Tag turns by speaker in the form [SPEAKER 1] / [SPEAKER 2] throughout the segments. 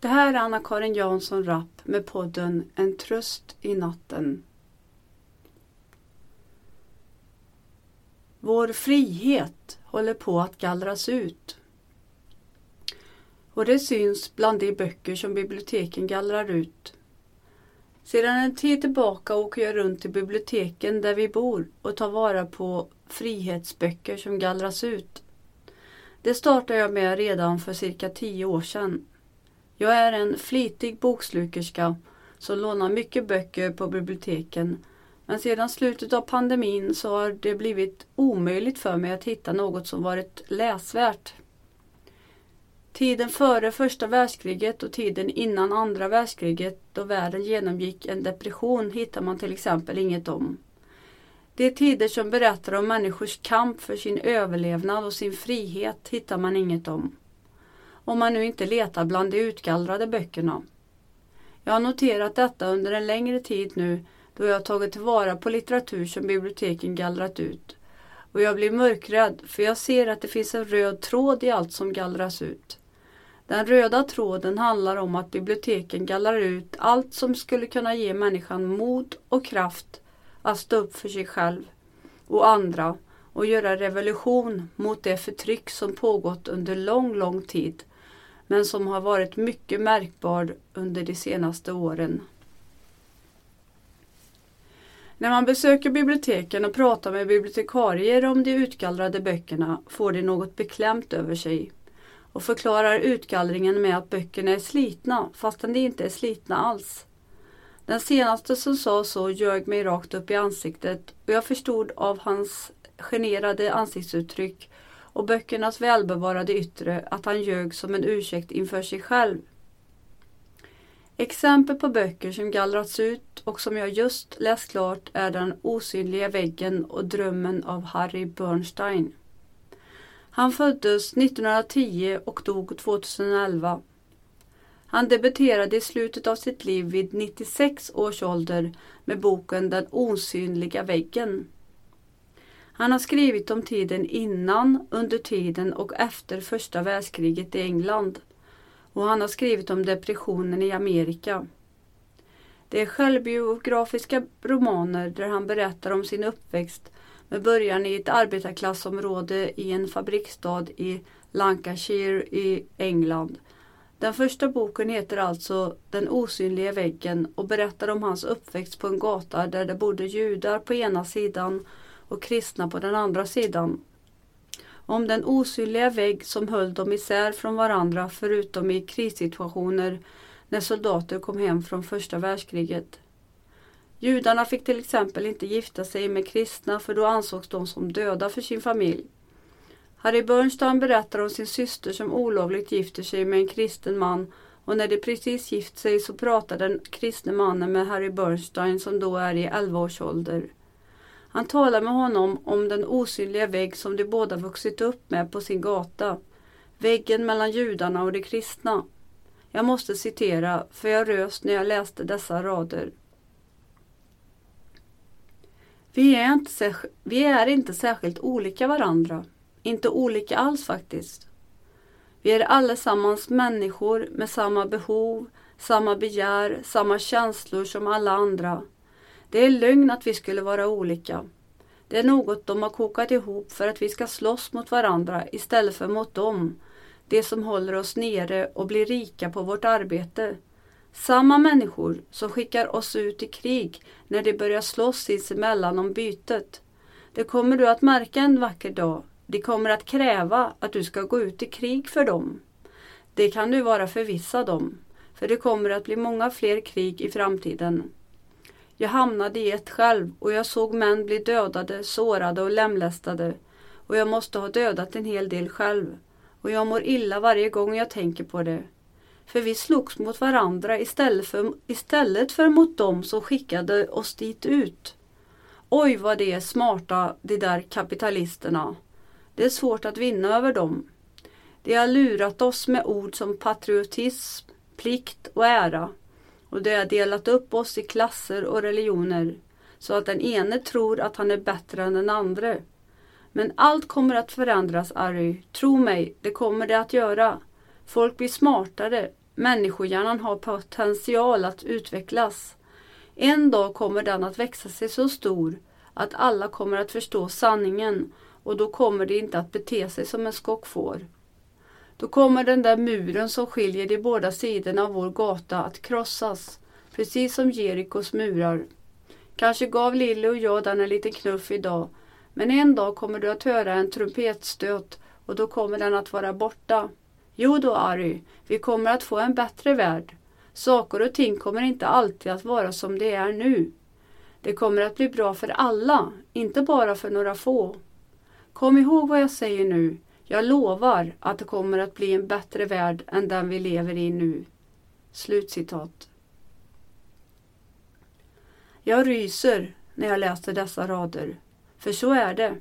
[SPEAKER 1] Det här är Anna-Karin Jansson Rapp med podden En tröst i natten. Vår frihet håller på att gallras ut. Och det syns bland de böcker som biblioteken gallrar ut. Sedan en tid tillbaka åker jag runt till biblioteken där vi bor och tar vara på frihetsböcker som gallras ut. Det startade jag med redan för cirka tio år sedan. Jag är en flitig bokslukerska som lånar mycket böcker på biblioteken men sedan slutet av pandemin så har det blivit omöjligt för mig att hitta något som varit läsvärt. Tiden före första världskriget och tiden innan andra världskriget då världen genomgick en depression hittar man till exempel inget om. De tider som berättar om människors kamp för sin överlevnad och sin frihet hittar man inget om. Om man nu inte letar bland de utgallrade böckerna. Jag har noterat detta under en längre tid nu då jag tagit tillvara på litteratur som biblioteken gallrat ut. Och jag blir mörkrädd för jag ser att det finns en röd tråd i allt som gallras ut. Den röda tråden handlar om att biblioteken gallrar ut allt som skulle kunna ge människan mod och kraft att stå upp för sig själv och andra och göra revolution mot det förtryck som pågått under lång, lång tid men som har varit mycket märkbar under de senaste åren. När man besöker biblioteken och pratar med bibliotekarier om de utgallrade böckerna får de något beklämt över sig och förklarar utgallringen med att böckerna är slitna fastän de inte är slitna alls. Den senaste som sa så ljög mig rakt upp i ansiktet och jag förstod av hans generade ansiktsuttryck och böckernas välbevarade yttre att han ljög som en ursäkt inför sig själv. Exempel på böcker som gallrats ut och som jag just läst klart är Den osynliga väggen och Drömmen av Harry Bernstein. Han föddes 1910 och dog 2011. Han debuterade i slutet av sitt liv vid 96 års ålder med boken Den osynliga väggen. Han har skrivit om tiden innan, under tiden och efter första världskriget i England. Och han har skrivit om depressionen i Amerika. Det är självbiografiska romaner där han berättar om sin uppväxt med början i ett arbetarklassområde i en fabriksstad i Lancashire i England. Den första boken heter alltså Den osynliga väggen och berättar om hans uppväxt på en gata där det bodde judar på ena sidan och kristna på den andra sidan. Om den osynliga vägg som höll dem isär från varandra förutom i krissituationer när soldater kom hem från första världskriget. Judarna fick till exempel inte gifta sig med kristna för då ansågs de som döda för sin familj. Harry Bernstein berättar om sin syster som olovligt gifter sig med en kristen man och när de precis gift sig så pratar den kristne mannen med Harry Bernstein som då är i 11 års ålder. Han talar med honom om den osynliga vägg som de båda vuxit upp med på sin gata. Väggen mellan judarna och de kristna. Jag måste citera, för jag röst när jag läste dessa rader. Vi är, inte vi är inte särskilt olika varandra. Inte olika alls faktiskt. Vi är allesammans människor med samma behov, samma begär, samma känslor som alla andra. Det är lögn att vi skulle vara olika. Det är något de har kokat ihop för att vi ska slåss mot varandra istället för mot dem, det som håller oss nere och blir rika på vårt arbete. Samma människor som skickar oss ut i krig när de börjar slåss sinsemellan om bytet. Det kommer du att märka en vacker dag. De kommer att kräva att du ska gå ut i krig för dem. Det kan du vara förvissad om, för det kommer att bli många fler krig i framtiden. Jag hamnade i ett själv och jag såg män bli dödade, sårade och lemlästade. Och jag måste ha dödat en hel del själv. Och jag mår illa varje gång jag tänker på det. För vi slogs mot varandra istället för, istället för mot dem som skickade oss dit ut. Oj vad de är smarta, de där kapitalisterna. Det är svårt att vinna över dem. De har lurat oss med ord som patriotism, plikt och ära. Och de har delat upp oss i klasser och religioner så att den ene tror att han är bättre än den andra. Men allt kommer att förändras, Harry. Tro mig, det kommer det att göra. Folk blir smartare, människohjärnan har potential att utvecklas. En dag kommer den att växa sig så stor att alla kommer att förstå sanningen och då kommer de inte att bete sig som en skockfår. Då kommer den där muren som skiljer de båda sidorna av vår gata att krossas, precis som Jerikos murar. Kanske gav Lille och jag den en liten knuff idag, men en dag kommer du att höra en trumpetstöt och då kommer den att vara borta. Jo då Ari, vi kommer att få en bättre värld. Saker och ting kommer inte alltid att vara som det är nu. Det kommer att bli bra för alla, inte bara för några få. Kom ihåg vad jag säger nu. Jag lovar att det kommer att bli en bättre värld än den vi lever i nu. Slutcitat. Jag ryser när jag läser dessa rader. För så är det.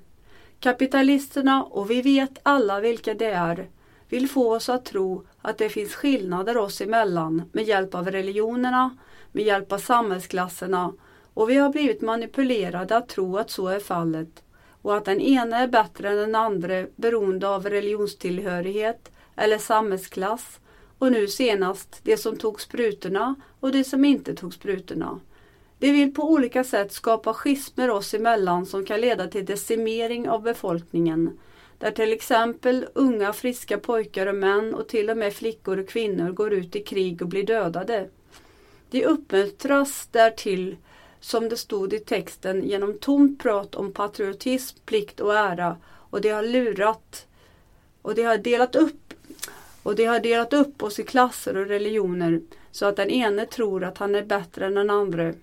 [SPEAKER 1] Kapitalisterna, och vi vet alla vilka det är, vill få oss att tro att det finns skillnader oss emellan med hjälp av religionerna, med hjälp av samhällsklasserna och vi har blivit manipulerade att tro att så är fallet och att den ena är bättre än den andra beroende av religionstillhörighet eller samhällsklass och nu senast de som tog sprutorna och de som inte tog sprutorna. De vill på olika sätt skapa schismer oss emellan som kan leda till decimering av befolkningen där till exempel unga friska pojkar och män och till och med flickor och kvinnor går ut i krig och blir dödade. De uppmuntras därtill som det stod i texten genom tomt prat om patriotism, plikt och ära och de har lurat och de har delat upp och det har delat upp oss i klasser och religioner så att den ene tror att han är bättre än den andra.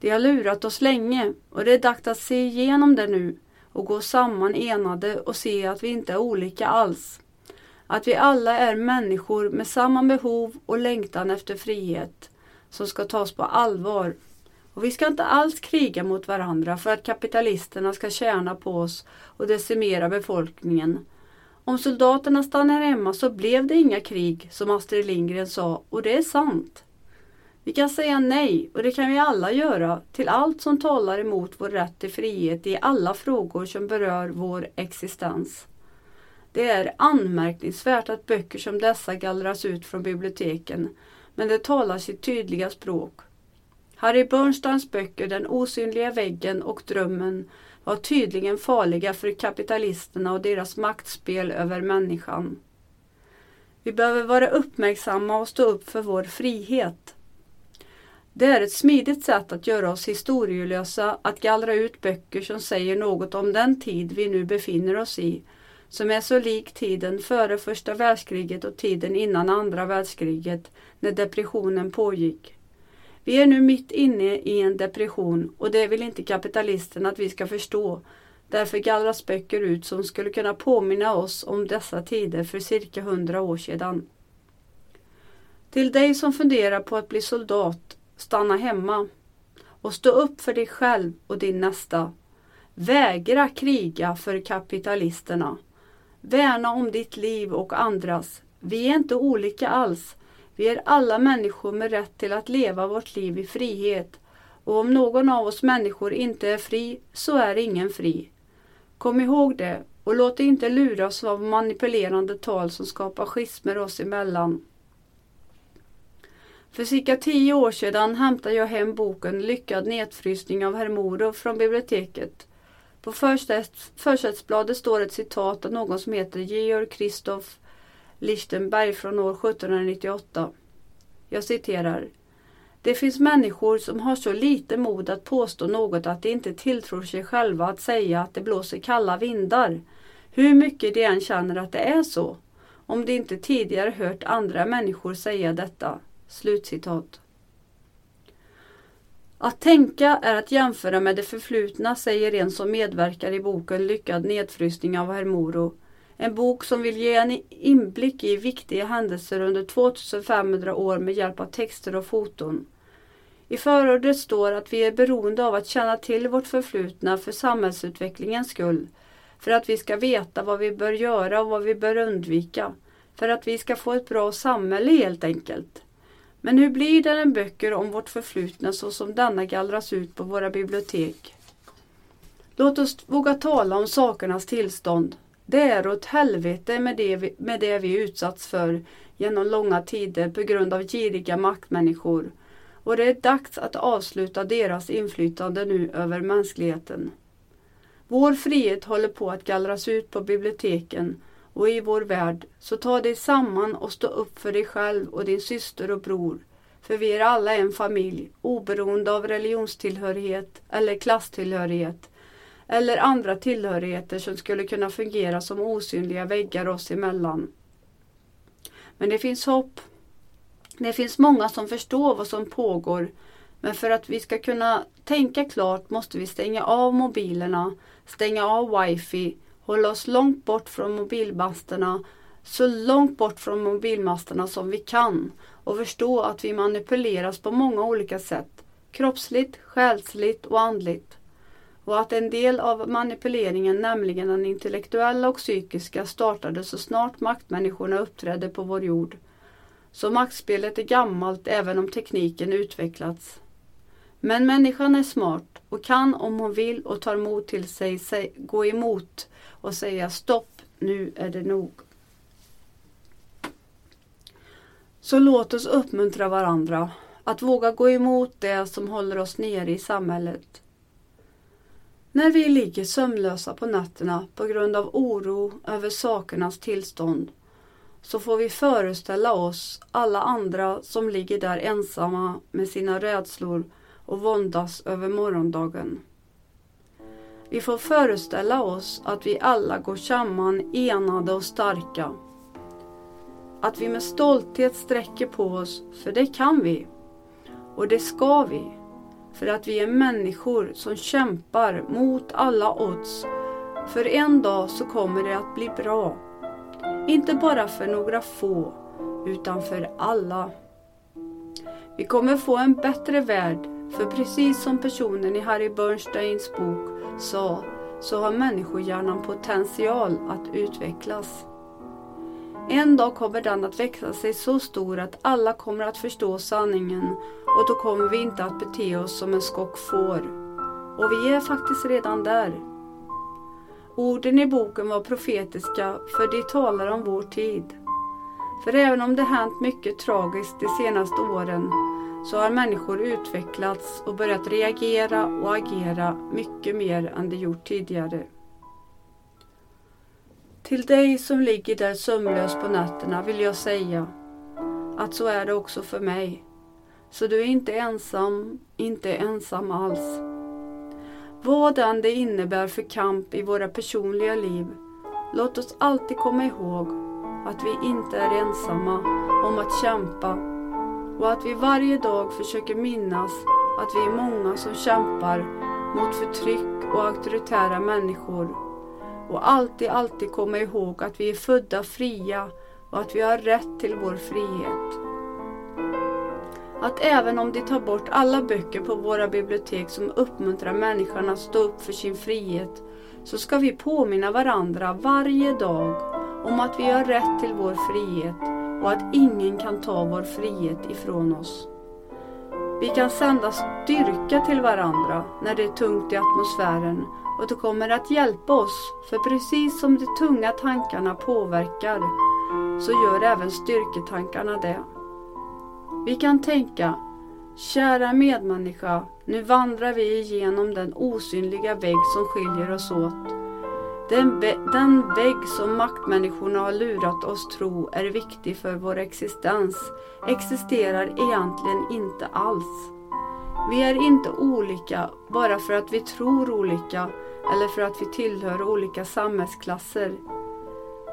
[SPEAKER 1] De har lurat oss länge och det är dags att se igenom det nu och gå samman enade och se att vi inte är olika alls. Att vi alla är människor med samma behov och längtan efter frihet som ska tas på allvar. Och vi ska inte alls kriga mot varandra för att kapitalisterna ska tjäna på oss och decimera befolkningen. Om soldaterna stannar hemma så blev det inga krig som Astrid Lindgren sa och det är sant. Vi kan säga nej, och det kan vi alla göra, till allt som talar emot vår rätt till frihet i alla frågor som berör vår existens. Det är anmärkningsvärt att böcker som dessa gallras ut från biblioteken, men det talar sitt tydliga språk. Harry Bernsteins böcker Den osynliga väggen och Drömmen var tydligen farliga för kapitalisterna och deras maktspel över människan. Vi behöver vara uppmärksamma och stå upp för vår frihet. Det är ett smidigt sätt att göra oss historielösa att gallra ut böcker som säger något om den tid vi nu befinner oss i, som är så lik tiden före första världskriget och tiden innan andra världskriget, när depressionen pågick. Vi är nu mitt inne i en depression och det vill inte kapitalisterna att vi ska förstå. Därför gallras böcker ut som skulle kunna påminna oss om dessa tider för cirka hundra år sedan. Till dig som funderar på att bli soldat Stanna hemma och stå upp för dig själv och din nästa. Vägra kriga för kapitalisterna. Värna om ditt liv och andras. Vi är inte olika alls. Vi är alla människor med rätt till att leva vårt liv i frihet. Och om någon av oss människor inte är fri, så är ingen fri. Kom ihåg det och låt dig inte luras av manipulerande tal som skapar schismer oss emellan. För cirka tio år sedan hämtade jag hem boken Lyckad nedfrysning av Hermoro från biblioteket. På försättsbladet står ett citat av någon som heter Georg Christoph Lichtenberg från år 1798. Jag citerar. Det finns människor som har så lite mod att påstå något att de inte tilltror sig själva att säga att det blåser kalla vindar. Hur mycket de än känner att det är så. Om de inte tidigare hört andra människor säga detta. Slutcitat. Att tänka är att jämföra med det förflutna, säger en som medverkar i boken Lyckad nedfrysning av Hermoro. En bok som vill ge en inblick i viktiga händelser under 2500 år med hjälp av texter och foton. I förordet står att vi är beroende av att känna till vårt förflutna för samhällsutvecklingens skull. För att vi ska veta vad vi bör göra och vad vi bör undvika. För att vi ska få ett bra samhälle helt enkelt. Men hur blir det när böcker om vårt förflutna så som denna gallras ut på våra bibliotek? Låt oss våga tala om sakernas tillstånd. Det är åt helvete med det, vi, med det vi utsatts för genom långa tider på grund av giriga maktmänniskor och det är dags att avsluta deras inflytande nu över mänskligheten. Vår frihet håller på att gallras ut på biblioteken och i vår värld, så ta dig samman och stå upp för dig själv och din syster och bror. För vi är alla en familj, oberoende av religionstillhörighet eller klasstillhörighet eller andra tillhörigheter som skulle kunna fungera som osynliga väggar oss emellan. Men det finns hopp. Det finns många som förstår vad som pågår men för att vi ska kunna tänka klart måste vi stänga av mobilerna, stänga av wifi, hålla oss långt bort från mobilmasterna, så långt bort från mobilmasterna som vi kan och förstå att vi manipuleras på många olika sätt, kroppsligt, själsligt och andligt. Och att en del av manipuleringen, nämligen den intellektuella och psykiska, startade så snart maktmänniskorna uppträdde på vår jord. Så maktspelet är gammalt även om tekniken utvecklats. Men människan är smart och kan om hon vill och tar mod till sig, sig gå emot och säga stopp, nu är det nog. Så låt oss uppmuntra varandra att våga gå emot det som håller oss nere i samhället. När vi ligger sömnlösa på nätterna på grund av oro över sakernas tillstånd så får vi föreställa oss alla andra som ligger där ensamma med sina rädslor och våndas över morgondagen. Vi får föreställa oss att vi alla går samman enade och starka. Att vi med stolthet sträcker på oss, för det kan vi. Och det ska vi. För att vi är människor som kämpar mot alla odds. För en dag så kommer det att bli bra. Inte bara för några få, utan för alla. Vi kommer få en bättre värld, för precis som personen i Harry Bernsteins bok sa, så har människohjärnan potential att utvecklas. En dag kommer den att växa sig så stor att alla kommer att förstå sanningen och då kommer vi inte att bete oss som en skock får. Och vi är faktiskt redan där. Orden i boken var profetiska för de talar om vår tid. För även om det hänt mycket tragiskt de senaste åren så har människor utvecklats och börjat reagera och agera mycket mer än de gjort tidigare. Till dig som ligger där sömnlös på nätterna vill jag säga att så är det också för mig. Så du är inte ensam, inte ensam alls. Vad än det innebär för kamp i våra personliga liv, låt oss alltid komma ihåg att vi inte är ensamma om att kämpa och att vi varje dag försöker minnas att vi är många som kämpar mot förtryck och auktoritära människor och alltid, alltid komma ihåg att vi är födda fria och att vi har rätt till vår frihet. Att även om de tar bort alla böcker på våra bibliotek som uppmuntrar människan att stå upp för sin frihet så ska vi påminna varandra varje dag om att vi har rätt till vår frihet och att ingen kan ta vår frihet ifrån oss. Vi kan sända styrka till varandra när det är tungt i atmosfären och du kommer att hjälpa oss, för precis som de tunga tankarna påverkar så gör även styrketankarna det. Vi kan tänka, kära medmänniska, nu vandrar vi igenom den osynliga vägg som skiljer oss åt. Den, den vägg som maktmänniskorna har lurat oss tro är viktig för vår existens existerar egentligen inte alls. Vi är inte olika bara för att vi tror olika eller för att vi tillhör olika samhällsklasser.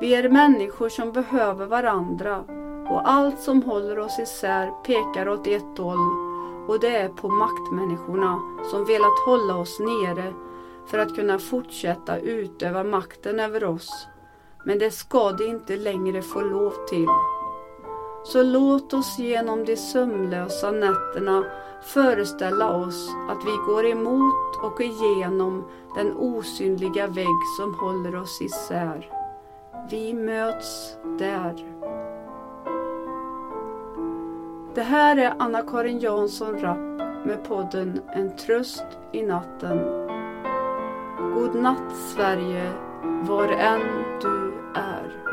[SPEAKER 1] Vi är människor som behöver varandra och allt som håller oss isär pekar åt ett håll och det är på maktmänniskorna som velat hålla oss nere för att kunna fortsätta utöva makten över oss. Men det ska de inte längre få lov till. Så låt oss genom de sömnlösa nätterna föreställa oss att vi går emot och igenom den osynliga vägg som håller oss isär. Vi möts där. Det här är Anna-Karin Jansson Rapp med podden En tröst i natten. God natt Sverige, var än du är.